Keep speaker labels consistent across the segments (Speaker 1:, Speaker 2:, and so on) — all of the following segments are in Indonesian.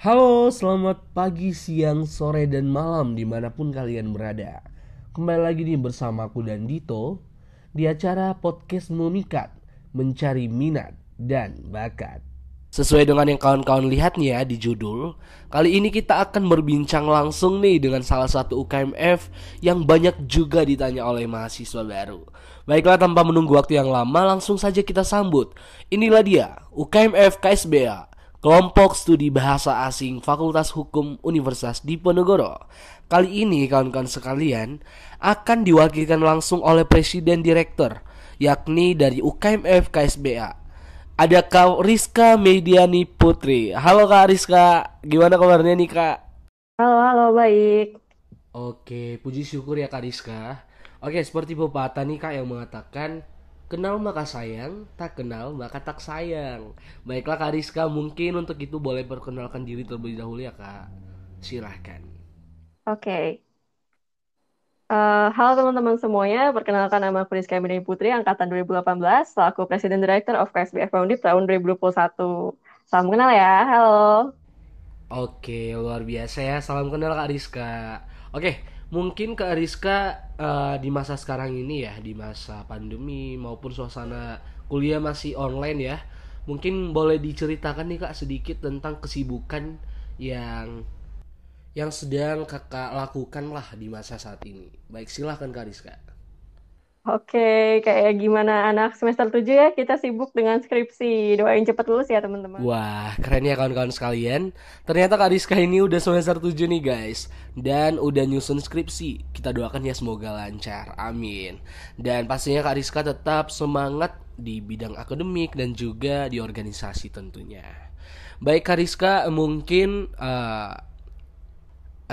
Speaker 1: Halo, selamat pagi, siang, sore, dan malam di mana pun kalian berada. Kembali lagi nih bersama aku dan Dito Di acara podcast Memikat Mencari minat dan bakat. Sesuai dengan yang kawan-kawan lihat nih ya di judul Kali ini kita akan berbincang langsung nih dengan salah satu UKMF Yang banyak juga ditanya oleh mahasiswa baru. Baiklah tanpa menunggu waktu yang lama langsung saja kita sambut. Inilah dia UKMF KSBA Kelompok Studi Bahasa Asing Fakultas Hukum Universitas Diponegoro. Kali ini kawan-kawan sekalian akan diwakilkan langsung oleh Presiden Direktur yakni dari UKMF KSBA. Ada Kak Rizka Mediani Putri. Halo Kak Rizka, gimana kabarnya nih Kak?
Speaker 2: Halo, halo, baik.
Speaker 1: Oke, puji syukur ya Kak Rizka. Oke, seperti pepatah nih Kak yang mengatakan Kenal maka sayang, tak kenal maka tak sayang. Baiklah Kak Rizka, mungkin untuk itu boleh perkenalkan diri terlebih dahulu ya Kak. Silahkan.
Speaker 2: Oke. Eh, halo teman-teman semuanya, perkenalkan nama aku Rizky Aminai Putri, Angkatan 2018, selaku Presiden Director of KSBF Foundip tahun 2021. Salam kenal ya, halo.
Speaker 1: Oke, luar biasa ya. Salam kenal Kak Rizka. Oke, mungkin Kak Rizka eh, di masa sekarang ini ya, di masa pandemi maupun suasana kuliah masih online ya. Mungkin boleh diceritakan nih Kak sedikit tentang kesibukan yang yang sedang kakak lakukan lah di masa saat ini. Baik, silahkan Kak Rizka.
Speaker 2: Oke, kayak gimana anak semester 7 ya, kita sibuk dengan skripsi. Doain cepet lulus ya teman-teman.
Speaker 1: Wah, keren ya kawan-kawan sekalian. Ternyata Kak Rizka ini udah semester 7 nih guys. Dan udah nyusun skripsi. Kita doakan ya semoga lancar. Amin. Dan pastinya Kak Rizka tetap semangat di bidang akademik dan juga di organisasi tentunya. Baik Kak Rizka, mungkin eh,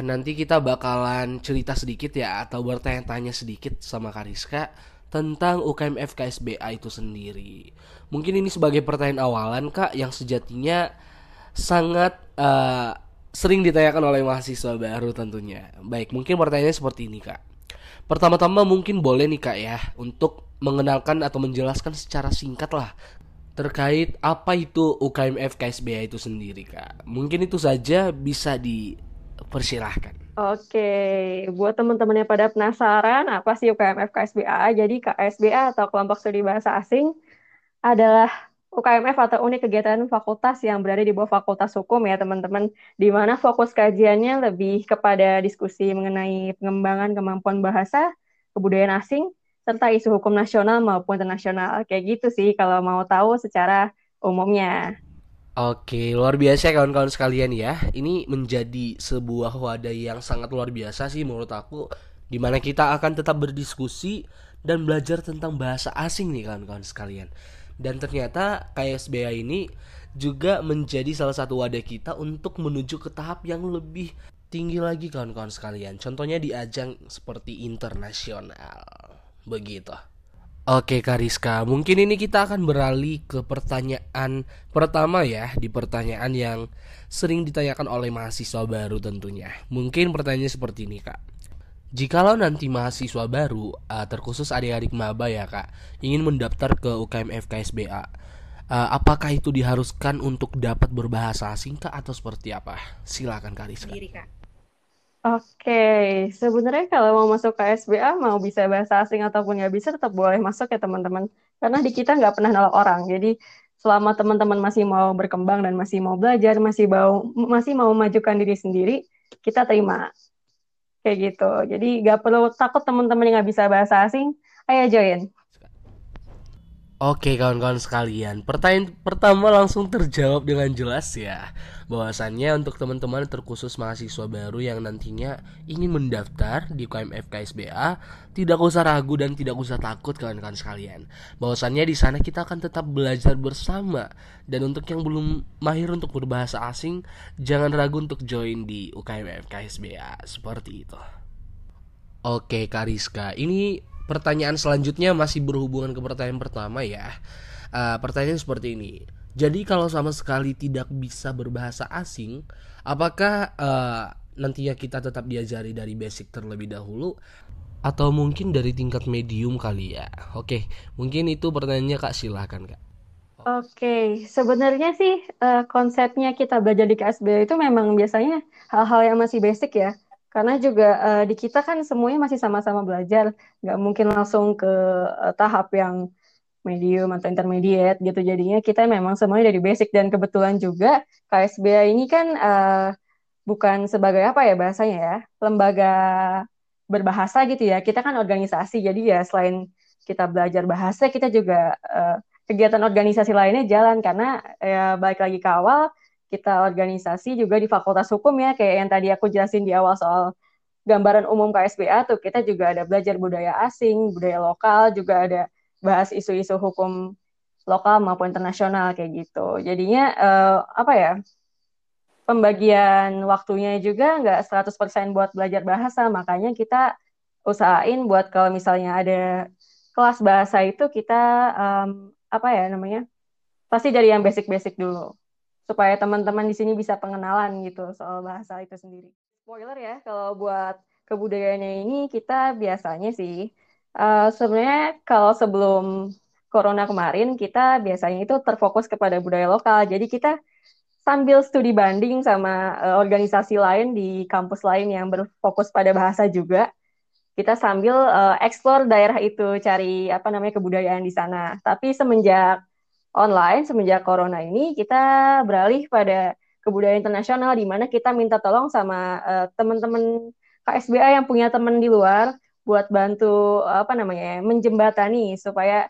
Speaker 1: nanti kita bakalan cerita sedikit ya atau bertanya-tanya sedikit sama Kariska tentang UKMF KSBA itu sendiri. Mungkin ini sebagai pertanyaan awalan Kak yang sejatinya sangat eh, sering ditanyakan oleh mahasiswa baru tentunya. Baik, mungkin pertanyaannya seperti ini Kak. Pertama-tama mungkin boleh nih Kak ya untuk mengenalkan atau menjelaskan secara singkat lah terkait apa itu UKMF KSBA itu sendiri Kak. Mungkin itu saja bisa dipersilahkan.
Speaker 2: Oke, buat teman-teman yang pada penasaran, apa sih UKMF KSBA? Jadi KSBA atau Kelompok Studi Bahasa Asing adalah UKMF atau unit kegiatan fakultas yang berada di bawah Fakultas Hukum ya teman-teman, di mana fokus kajiannya lebih kepada diskusi mengenai pengembangan kemampuan bahasa, kebudayaan asing, serta isu hukum nasional maupun internasional. Kayak gitu sih kalau mau tahu secara umumnya.
Speaker 1: Oke, luar biasa ya kawan-kawan sekalian ya. Ini menjadi sebuah wadah yang sangat luar biasa sih menurut aku di mana kita akan tetap berdiskusi dan belajar tentang bahasa asing nih kawan-kawan sekalian. Dan ternyata KSBA ini juga menjadi salah satu wadah kita untuk menuju ke tahap yang lebih tinggi lagi kawan-kawan sekalian. Contohnya di ajang seperti internasional. Begitu. Oke Kariska, mungkin ini kita akan beralih ke pertanyaan pertama ya Di pertanyaan yang sering ditanyakan oleh mahasiswa baru tentunya Mungkin pertanyaannya seperti ini kak Jikalau nanti mahasiswa baru, uh, terkhusus adik-adik maba ya kak Ingin mendaftar ke UKM FKSBA uh, Apakah itu diharuskan untuk dapat berbahasa asing kak atau seperti apa? Silakan Kariska
Speaker 2: Sendiri, Kak. Oke, sebenarnya kalau mau masuk ke SBA, mau bisa bahasa asing ataupun nggak bisa, tetap boleh masuk ya teman-teman. Karena di kita nggak pernah nolak orang. Jadi selama teman-teman masih mau berkembang dan masih mau belajar, masih mau masih mau memajukan diri sendiri, kita terima. Kayak gitu. Jadi nggak perlu takut teman-teman yang nggak bisa bahasa asing, ayo join.
Speaker 1: Oke kawan-kawan sekalian, pertanyaan pertama langsung terjawab dengan jelas ya. Bahwasannya untuk teman-teman terkhusus mahasiswa baru yang nantinya ingin mendaftar di UKMF KSBA Tidak usah ragu dan tidak usah takut kawan-kawan sekalian. Bahwasannya di sana kita akan tetap belajar bersama. Dan untuk yang belum mahir untuk berbahasa asing Jangan ragu untuk join di UKMF KSBA Seperti itu. Oke Kariska, ini pertanyaan selanjutnya masih berhubungan ke pertanyaan pertama ya. Uh, pertanyaan seperti ini. Jadi kalau sama sekali tidak bisa berbahasa asing, apakah uh, nantinya kita tetap diajari dari basic terlebih dahulu atau mungkin dari tingkat medium kali ya? Oke, mungkin itu pertanyaannya Kak silahkan Kak.
Speaker 2: Oke, sebenarnya sih eh, konsepnya kita belajar di KSB itu memang biasanya hal-hal yang masih basic ya. Karena juga eh, di kita kan semuanya masih sama-sama belajar, nggak mungkin langsung ke eh, tahap yang medium atau intermediate gitu. Jadinya kita memang semuanya dari basic dan kebetulan juga KSBA ini kan eh, bukan sebagai apa ya bahasanya ya, lembaga berbahasa gitu ya. Kita kan organisasi, jadi ya selain kita belajar bahasa, kita juga eh, kegiatan organisasi lainnya jalan karena ya balik lagi ke awal kita organisasi juga di Fakultas Hukum ya kayak yang tadi aku jelasin di awal soal gambaran umum KSBA tuh kita juga ada belajar budaya asing, budaya lokal, juga ada bahas isu-isu hukum lokal maupun internasional kayak gitu. Jadinya uh, apa ya? Pembagian waktunya juga nggak 100% buat belajar bahasa, makanya kita usahain buat kalau misalnya ada kelas bahasa itu kita um, apa ya namanya? Pasti dari yang basic-basic dulu supaya teman-teman di sini bisa pengenalan gitu soal bahasa itu sendiri. Spoiler ya, kalau buat kebudayaannya ini kita biasanya sih uh, sebenarnya kalau sebelum corona kemarin kita biasanya itu terfokus kepada budaya lokal. Jadi kita sambil studi banding sama uh, organisasi lain di kampus lain yang berfokus pada bahasa juga kita sambil uh, explore daerah itu cari apa namanya kebudayaan di sana. Tapi semenjak online, semenjak corona ini kita beralih pada kebudayaan internasional di mana kita minta tolong sama uh, teman-teman KSBA yang punya teman di luar buat bantu apa namanya menjembatani supaya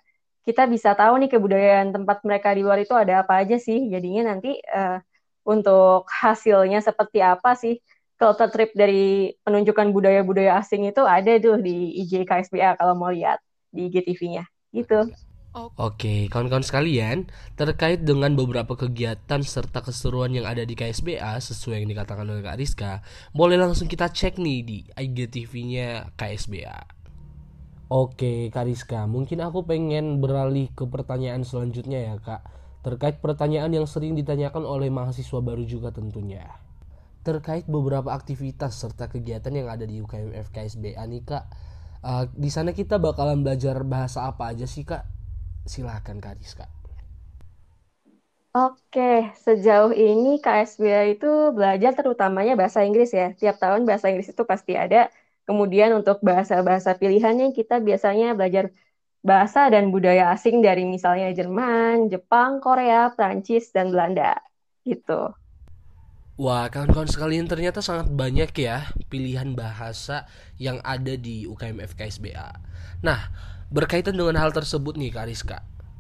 Speaker 2: kita bisa tahu nih kebudayaan tempat mereka di luar itu ada apa aja sih. Jadinya nanti uh, untuk hasilnya seperti apa sih culture trip dari penunjukan budaya-budaya asing itu ada tuh di IG KSBA kalau mau lihat di IGTV-nya gitu.
Speaker 1: Oke, kawan-kawan sekalian, terkait dengan beberapa kegiatan serta keseruan yang ada di KSBA sesuai yang dikatakan oleh Kak Rizka, boleh langsung kita cek nih di IGTV-nya KSBA. Oke, Kak Rizka, mungkin aku pengen beralih ke pertanyaan selanjutnya ya, Kak. Terkait pertanyaan yang sering ditanyakan oleh mahasiswa baru juga tentunya terkait beberapa aktivitas serta kegiatan yang ada di UKM FKSBA nih kak. Uh, di sana kita bakalan belajar bahasa apa aja sih kak? Silahkan kak Rizka.
Speaker 2: Oke, sejauh ini KSBA itu belajar terutamanya bahasa Inggris ya. Tiap tahun bahasa Inggris itu pasti ada. Kemudian untuk bahasa-bahasa pilihannya kita biasanya belajar bahasa dan budaya asing dari misalnya Jerman, Jepang, Korea, Prancis, dan Belanda gitu.
Speaker 1: Wah, kawan-kawan sekalian ternyata sangat banyak ya pilihan bahasa yang ada di UKM FKSBA. Nah, berkaitan dengan hal tersebut nih Kak Rizka,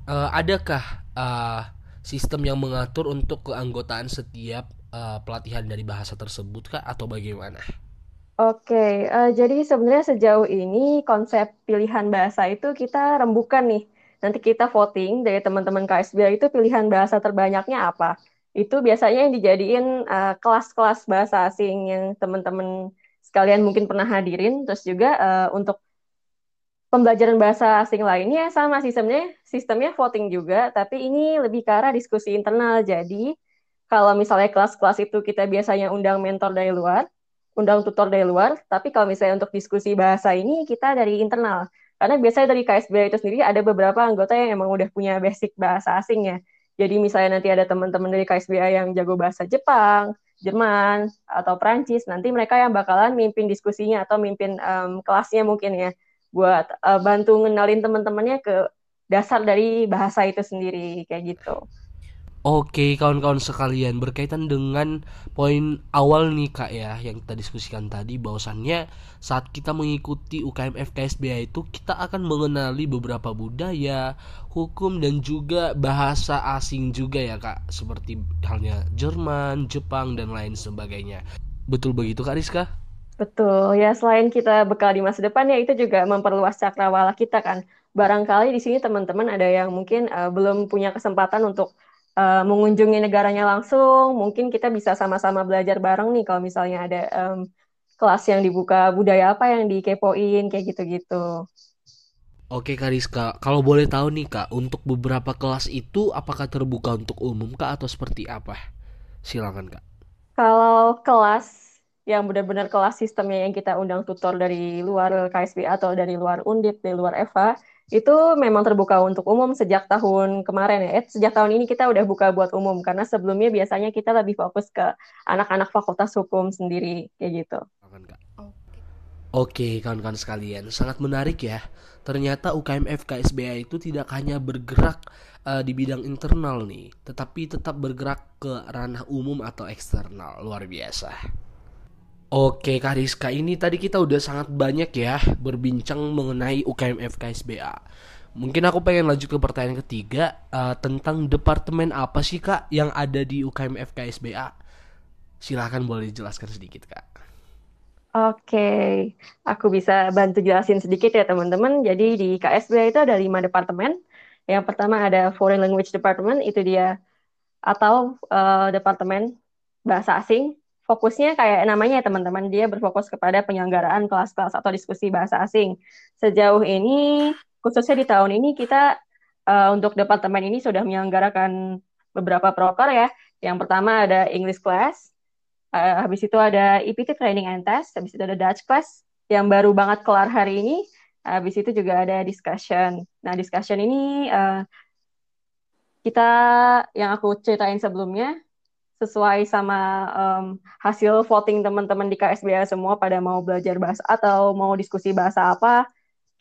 Speaker 1: uh, adakah uh, sistem yang mengatur untuk keanggotaan setiap uh, pelatihan dari bahasa tersebut Kak atau bagaimana?
Speaker 2: Oke, uh, jadi sebenarnya sejauh ini konsep pilihan bahasa itu kita rembukan nih. Nanti kita voting dari teman-teman KSBA itu pilihan bahasa terbanyaknya apa itu biasanya yang dijadiin uh, kelas-kelas bahasa asing yang teman-teman sekalian mungkin pernah hadirin terus juga uh, untuk pembelajaran bahasa asing lainnya sama sistemnya sistemnya voting juga tapi ini lebih ke arah diskusi internal. Jadi kalau misalnya kelas-kelas itu kita biasanya undang mentor dari luar undang tutor dari luar tapi kalau misalnya untuk diskusi bahasa ini kita dari internal. Karena biasanya dari KSB itu sendiri ada beberapa anggota yang emang udah punya basic bahasa asingnya jadi misalnya nanti ada teman-teman dari KSBA yang jago bahasa Jepang, Jerman, atau Prancis, nanti mereka yang bakalan mimpin diskusinya atau mimpin um, kelasnya mungkin ya, buat uh, bantu ngenalin teman-temannya ke dasar dari bahasa itu sendiri, kayak gitu.
Speaker 1: Oke, kawan-kawan sekalian, berkaitan dengan poin awal nih Kak ya yang kita diskusikan tadi bahwasannya saat kita mengikuti UKM FKSBA itu kita akan mengenali beberapa budaya, hukum dan juga bahasa asing juga ya Kak, seperti halnya Jerman, Jepang dan lain sebagainya. Betul begitu Kak Rizka?
Speaker 2: Betul, ya selain kita bekal di masa depan ya itu juga memperluas cakrawala kita kan. Barangkali di sini teman-teman ada yang mungkin uh, belum punya kesempatan untuk uh, mengunjungi negaranya langsung, mungkin kita bisa sama-sama belajar bareng nih kalau misalnya ada um, kelas yang dibuka budaya apa yang dikepoin kayak gitu-gitu.
Speaker 1: Oke Kak Rizka, kalau boleh tahu nih Kak, untuk beberapa kelas itu apakah terbuka untuk umum Kak atau seperti apa? Silakan Kak.
Speaker 2: Kalau kelas yang benar-benar kelas sistemnya yang kita undang tutor dari luar KSB atau dari luar Undip, dari luar EVA, itu memang terbuka untuk umum sejak tahun kemarin ya. Eh, sejak tahun ini kita udah buka buat umum karena sebelumnya biasanya kita lebih fokus ke anak-anak fakultas hukum sendiri kayak gitu.
Speaker 1: Oke, kawan-kawan sekalian, sangat menarik ya. Ternyata UKMF KSBA itu tidak hanya bergerak uh, di bidang internal nih, tetapi tetap bergerak ke ranah umum atau eksternal. Luar biasa. Oke, Kak Rizka, ini tadi kita udah sangat banyak ya berbincang mengenai UKMF KSBA. Mungkin aku pengen lanjut ke pertanyaan ketiga uh, tentang departemen apa sih Kak yang ada di UKMF KSBA? Silahkan boleh dijelaskan sedikit Kak.
Speaker 2: Oke, aku bisa bantu jelasin sedikit ya teman-teman. Jadi di KSB itu ada lima departemen. Yang pertama ada Foreign Language Department, itu dia atau uh, departemen bahasa asing. Fokusnya kayak namanya ya teman-teman, dia berfokus kepada penyelenggaraan kelas-kelas atau diskusi bahasa asing. Sejauh ini, khususnya di tahun ini kita uh, untuk departemen ini sudah menyelenggarakan beberapa proker ya. Yang pertama ada English class, Uh, habis itu ada EPT Training and Test, habis itu ada Dutch Class yang baru banget kelar hari ini. Habis itu juga ada discussion. Nah, discussion ini uh, kita yang aku ceritain sebelumnya sesuai sama um, hasil voting teman-teman di KSBA semua pada mau belajar bahasa atau mau diskusi bahasa apa,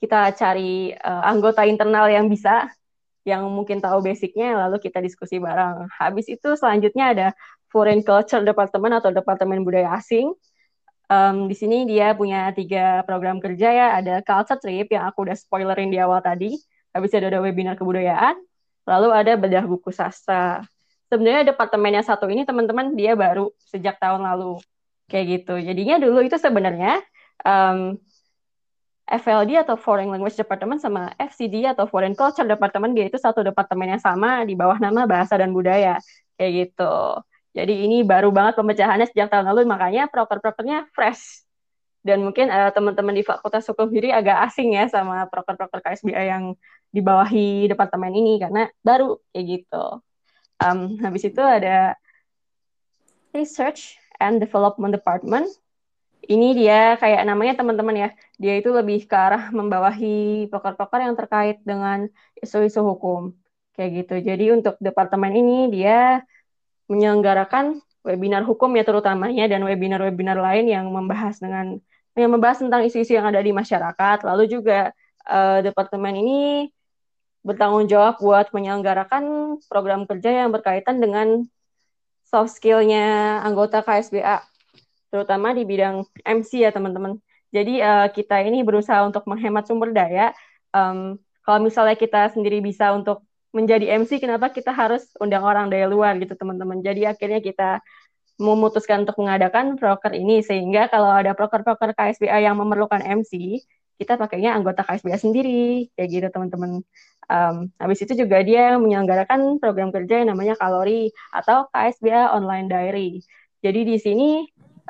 Speaker 2: kita cari uh, anggota internal yang bisa, yang mungkin tahu basicnya, lalu kita diskusi bareng. Habis itu selanjutnya ada Foreign Culture Department atau Departemen Budaya Asing. Um, di sini dia punya tiga program kerja ya, ada Culture Trip yang aku udah spoilerin di awal tadi, habis itu ada webinar kebudayaan, lalu ada bedah buku sastra. Sebenarnya departemen yang satu ini teman-teman dia baru sejak tahun lalu kayak gitu. Jadinya dulu itu sebenarnya um, FLD atau Foreign Language Department sama FCD atau Foreign Culture Department dia itu satu departemen yang sama di bawah nama bahasa dan budaya kayak gitu. Jadi ini baru banget pemecahannya sejak tahun lalu, makanya proker-prokernya fresh. Dan mungkin uh, teman-teman di Fakultas Hukum sendiri agak asing ya sama proker-proker KSBI yang dibawahi departemen ini karena baru kayak gitu. Um, habis itu ada Research and Development Department. Ini dia kayak namanya teman-teman ya, dia itu lebih ke arah membawahi proker-proker yang terkait dengan isu-isu hukum kayak gitu. Jadi untuk departemen ini dia menyelenggarakan webinar hukum ya terutamanya dan webinar-webinar lain yang membahas dengan yang membahas tentang isu-isu yang ada di masyarakat. Lalu juga uh, departemen ini bertanggung jawab buat menyelenggarakan program kerja yang berkaitan dengan soft skill-nya anggota KSBA, terutama di bidang MC ya teman-teman. Jadi uh, kita ini berusaha untuk menghemat sumber daya. Um, kalau misalnya kita sendiri bisa untuk menjadi MC kenapa kita harus undang orang dari luar gitu teman-teman. Jadi akhirnya kita memutuskan untuk mengadakan proker ini sehingga kalau ada proker-proker KSBA yang memerlukan MC, kita pakainya anggota KSBA sendiri kayak gitu teman-teman. Um, habis itu juga dia menyelenggarakan program kerja yang namanya Kalori atau KSBA Online Diary. Jadi di sini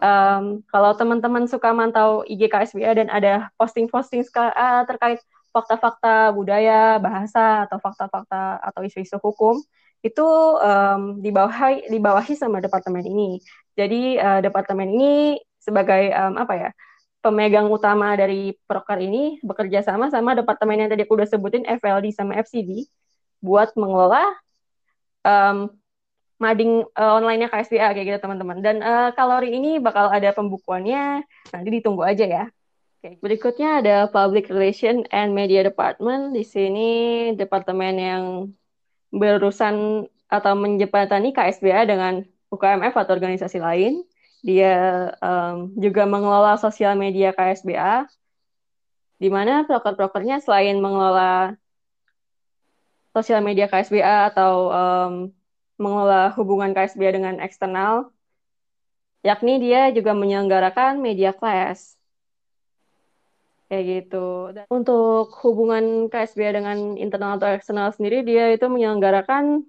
Speaker 2: um, kalau teman-teman suka mantau IG KSBA dan ada posting-posting uh, terkait fakta-fakta budaya, bahasa atau fakta-fakta atau isu-isu hukum itu um, dibawahi dibawahi sama departemen ini. Jadi uh, departemen ini sebagai um, apa ya pemegang utama dari proker ini bekerja sama sama departemen yang tadi aku udah sebutin FLD sama FCD buat mengelola um, mading uh, online-nya KSBA kayak gitu teman-teman. Dan uh, kalori ini bakal ada pembukuannya nanti ditunggu aja ya. Oke, berikutnya ada Public Relation and Media Department. Di sini departemen yang berurusan atau menjembatani KSBA dengan UKMF atau organisasi lain. Dia um, juga mengelola sosial media KSBA, di mana proker-prokernya selain mengelola sosial media KSBA atau um, mengelola hubungan KSBA dengan eksternal, yakni dia juga menyelenggarakan media class kayak gitu. Dan untuk hubungan KSBA dengan internal atau eksternal sendiri, dia itu menyelenggarakan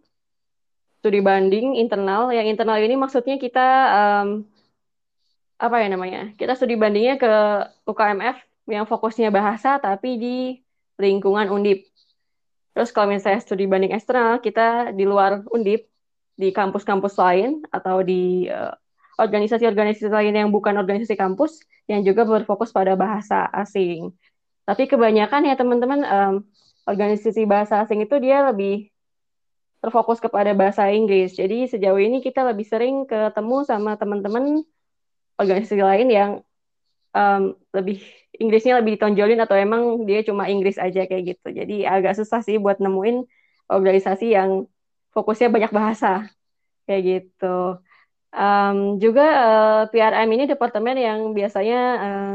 Speaker 2: studi banding internal. Yang internal ini maksudnya kita um, apa ya namanya? Kita studi bandingnya ke UKMF yang fokusnya bahasa, tapi di lingkungan Undip. Terus kalau misalnya studi banding eksternal, kita di luar Undip, di kampus-kampus lain atau di uh, organisasi-organisasi lain yang bukan organisasi kampus yang juga berfokus pada bahasa asing. Tapi kebanyakan ya teman-teman um, organisasi bahasa asing itu dia lebih terfokus kepada bahasa Inggris. Jadi sejauh ini kita lebih sering ketemu sama teman-teman organisasi lain yang um, lebih Inggrisnya lebih ditonjolin atau emang dia cuma Inggris aja kayak gitu. Jadi agak susah sih buat nemuin organisasi yang fokusnya banyak bahasa kayak gitu. Um, juga uh, eh, PRM ini departemen yang biasanya uh,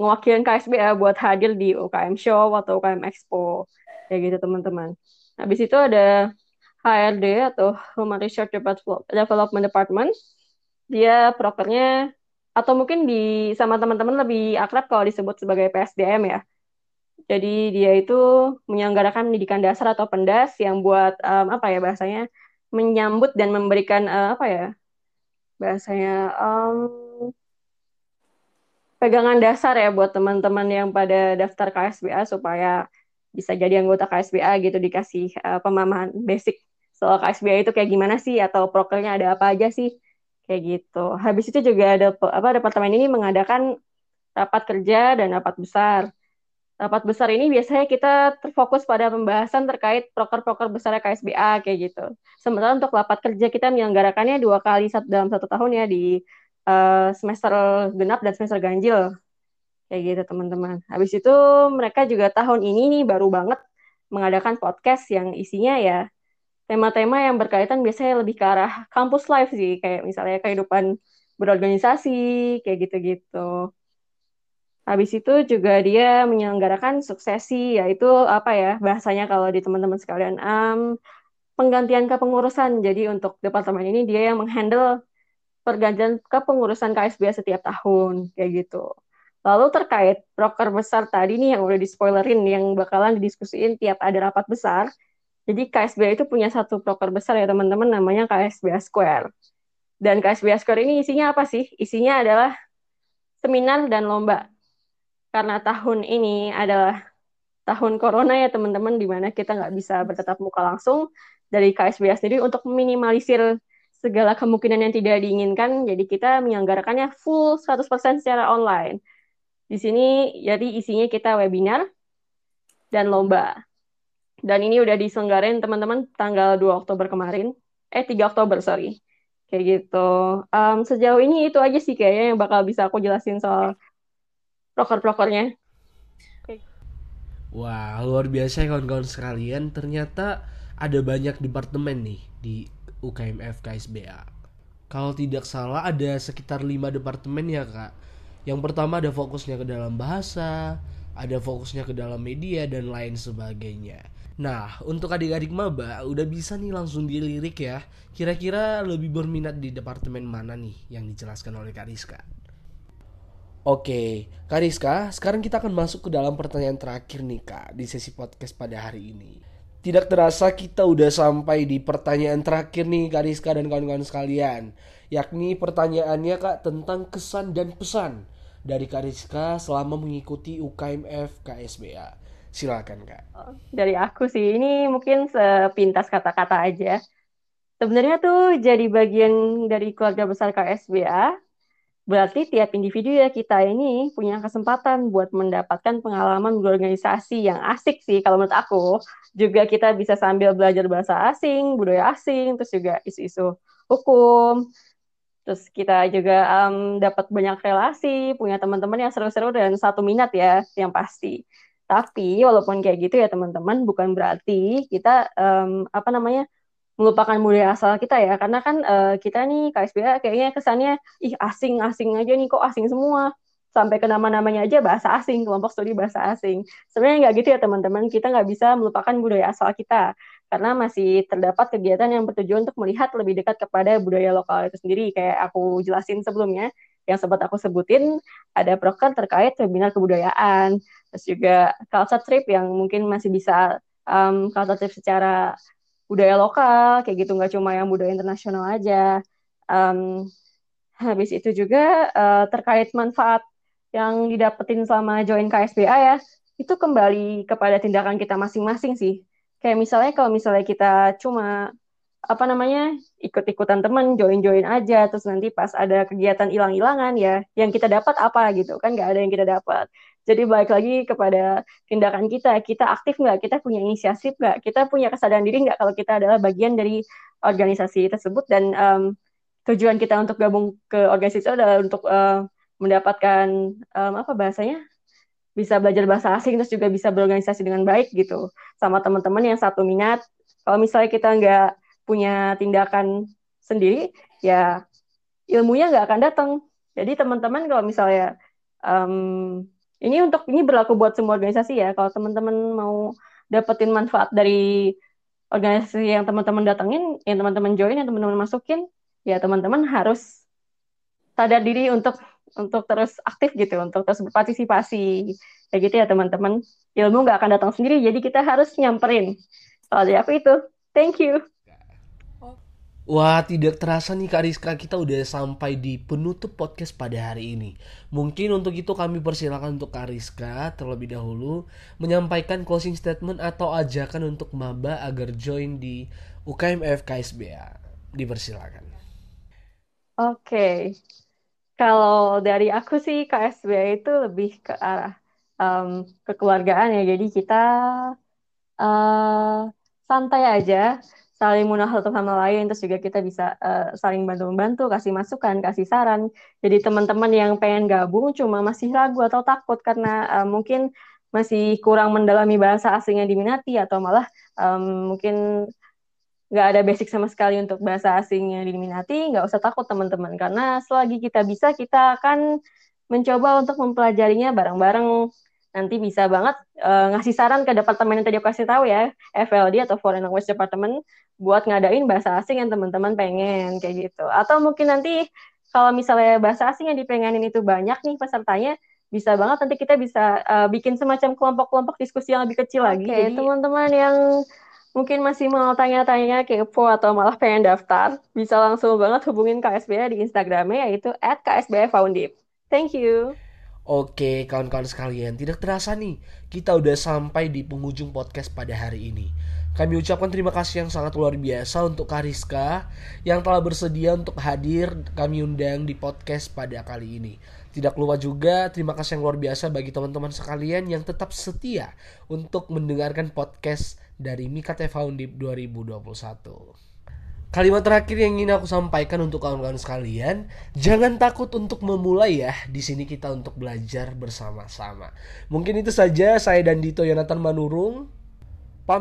Speaker 2: ngewakilin KSBA buat hadir di UKM Show atau UKM Expo kayak gitu teman-teman. Habis itu ada HRD atau Human Research Development Department. Dia prokernya atau mungkin di sama teman-teman lebih akrab kalau disebut sebagai PSDM ya. Jadi dia itu menyelenggarakan pendidikan dasar atau pendas yang buat um, apa ya bahasanya menyambut dan memberikan uh, apa ya bahasanya um, pegangan dasar ya buat teman-teman yang pada daftar KSBA supaya bisa jadi anggota KSBA gitu dikasih uh, pemahaman basic soal KSBA itu kayak gimana sih atau prokernya ada apa aja sih kayak gitu. Habis itu juga ada apa departemen ini mengadakan rapat kerja dan rapat besar. Rapat besar ini biasanya kita terfokus pada pembahasan terkait proker-proker besar KSBA kayak gitu. Sementara untuk rapat kerja kita menyelenggarakannya dua kali dalam satu tahun ya di uh, semester genap dan semester ganjil kayak gitu teman-teman. Habis itu mereka juga tahun ini nih baru banget mengadakan podcast yang isinya ya tema-tema yang berkaitan biasanya lebih ke arah kampus life sih, kayak misalnya kehidupan berorganisasi, kayak gitu-gitu. Habis itu juga dia menyelenggarakan suksesi, yaitu apa ya bahasanya kalau di teman-teman sekalian, um, penggantian kepengurusan. Jadi untuk departemen ini dia yang menghandle pergantian kepengurusan KSB setiap tahun, kayak gitu. Lalu terkait broker besar tadi nih yang udah di spoilerin, yang bakalan didiskusiin tiap ada rapat besar, jadi KSBA itu punya satu proker besar ya teman-teman namanya KSBA Square. Dan KSBA Square ini isinya apa sih? Isinya adalah seminar dan lomba. Karena tahun ini adalah tahun corona ya teman-teman di mana kita nggak bisa bertetap muka langsung dari KSBA sendiri untuk meminimalisir segala kemungkinan yang tidak diinginkan. Jadi kita menyelenggarakannya full 100% secara online. Di sini jadi isinya kita webinar dan lomba. Dan ini udah diselenggarain teman-teman tanggal 2 Oktober kemarin. Eh, 3 Oktober, sorry. Kayak gitu. Um, sejauh ini itu aja sih kayaknya yang bakal bisa aku jelasin soal proker-prokernya.
Speaker 1: Wah, luar biasa ya kawan-kawan sekalian. Ternyata ada banyak departemen nih di UKMF KSBA. Kalau tidak salah ada sekitar 5 departemen ya kak. Yang pertama ada fokusnya ke dalam bahasa, ada fokusnya ke dalam media dan lain sebagainya. Nah, untuk adik-adik maba udah bisa nih langsung dilirik ya. Kira-kira lebih berminat di departemen mana nih yang dijelaskan oleh Kak Rizka? Oke, Kak Rizka, sekarang kita akan masuk ke dalam pertanyaan terakhir nih Kak di sesi podcast pada hari ini. Tidak terasa kita udah sampai di pertanyaan terakhir nih Kak Rizka dan kawan-kawan sekalian. Yakni pertanyaannya Kak tentang kesan dan pesan dari Kak Rizka selama mengikuti UKMF KSBA. Silakan kak.
Speaker 2: Oh, dari aku sih ini mungkin sepintas kata-kata aja. Sebenarnya tuh jadi bagian dari keluarga besar KSBA berarti tiap individu ya kita ini punya kesempatan buat mendapatkan pengalaman berorganisasi yang asik sih kalau menurut aku. Juga kita bisa sambil belajar bahasa asing, budaya asing, terus juga isu-isu hukum. Terus kita juga um, dapat banyak relasi, punya teman-teman yang seru-seru dan satu minat ya yang pasti. Tapi walaupun kayak gitu ya teman-teman, bukan berarti kita um, apa namanya melupakan budaya asal kita ya, karena kan uh, kita nih KSBA kayaknya kesannya ih asing-asing aja nih kok asing semua? Sampai ke nama-namanya aja bahasa asing, kelompok studi bahasa asing. Sebenarnya nggak gitu ya teman-teman, kita nggak bisa melupakan budaya asal kita, karena masih terdapat kegiatan yang bertujuan untuk melihat lebih dekat kepada budaya lokal itu sendiri, kayak aku jelasin sebelumnya, yang sempat aku sebutin, ada proker terkait webinar kebudayaan, terus juga culture trip yang mungkin masih bisa um, culture trip secara budaya lokal kayak gitu. Nggak cuma yang budaya internasional aja. Um, habis itu juga uh, terkait manfaat yang didapetin selama join KSBA ya itu kembali kepada tindakan kita masing-masing sih. Kayak misalnya kalau misalnya kita cuma apa namanya ikut-ikutan temen join-join aja terus nanti pas ada kegiatan hilang-hilangan ya yang kita dapat apa gitu kan nggak ada yang kita dapat. Jadi balik lagi kepada tindakan kita kita aktif nggak kita punya inisiatif nggak kita punya kesadaran diri nggak kalau kita adalah bagian dari organisasi tersebut dan um, tujuan kita untuk gabung ke organisasi itu adalah untuk uh, mendapatkan um, apa bahasanya bisa belajar bahasa asing terus juga bisa berorganisasi dengan baik gitu sama teman-teman yang satu minat. Kalau misalnya kita nggak punya tindakan sendiri, ya ilmunya nggak akan datang. Jadi teman-teman kalau misalnya um, ini untuk ini berlaku buat semua organisasi ya. Kalau teman-teman mau dapetin manfaat dari organisasi yang teman-teman datengin, yang teman-teman join, yang teman-teman masukin, ya teman-teman harus sadar diri untuk untuk terus aktif gitu, untuk terus berpartisipasi. Kayak gitu ya teman-teman. Ilmu nggak akan datang sendiri, jadi kita harus nyamperin. Kalau dari aku itu, thank you.
Speaker 1: Wah, tidak terasa nih Kak Rizka, kita udah sampai di penutup podcast pada hari ini. Mungkin untuk itu kami persilakan untuk Kak Rizka terlebih dahulu menyampaikan closing statement atau ajakan untuk maba agar join di UKMF KSBA. Dipersilakan.
Speaker 2: Oke, okay. kalau dari aku sih KSBA itu lebih ke arah um, kekeluargaan ya. Jadi kita uh, santai aja saling mengenal satu sama lain terus juga kita bisa uh, saling bantu membantu kasih masukan kasih saran. Jadi teman-teman yang pengen gabung cuma masih ragu atau takut karena uh, mungkin masih kurang mendalami bahasa asing yang diminati atau malah um, mungkin nggak ada basic sama sekali untuk bahasa asing yang diminati nggak usah takut teman-teman. Karena selagi kita bisa kita akan mencoba untuk mempelajarinya bareng-bareng nanti bisa banget uh, ngasih saran ke departemen yang tadi aku kasih tahu ya, FLD atau Foreign Language Department buat ngadain bahasa asing yang teman-teman pengen kayak gitu. Atau mungkin nanti kalau misalnya bahasa asing yang dipengenin itu banyak nih pesertanya, bisa banget nanti kita bisa uh, bikin semacam kelompok-kelompok diskusi yang lebih kecil lagi. Okay, Jadi teman-teman yang mungkin masih mau tanya-tanya kepo atau malah pengen daftar, bisa langsung banget hubungin KSBA di Instagramnya yaitu Foundip. Thank you.
Speaker 1: Oke, kawan-kawan sekalian, tidak terasa nih, kita udah sampai di penghujung podcast pada hari ini. Kami ucapkan terima kasih yang sangat luar biasa untuk Kariska yang telah bersedia untuk hadir kami undang di podcast pada kali ini. Tidak lupa juga terima kasih yang luar biasa bagi teman-teman sekalian yang tetap setia untuk mendengarkan podcast dari Mika Foundip 2021. Kalimat terakhir yang ingin aku sampaikan untuk kawan-kawan sekalian, jangan takut untuk memulai ya. Di sini kita untuk belajar bersama-sama. Mungkin itu saja saya dan Dito Yonatan Manurung.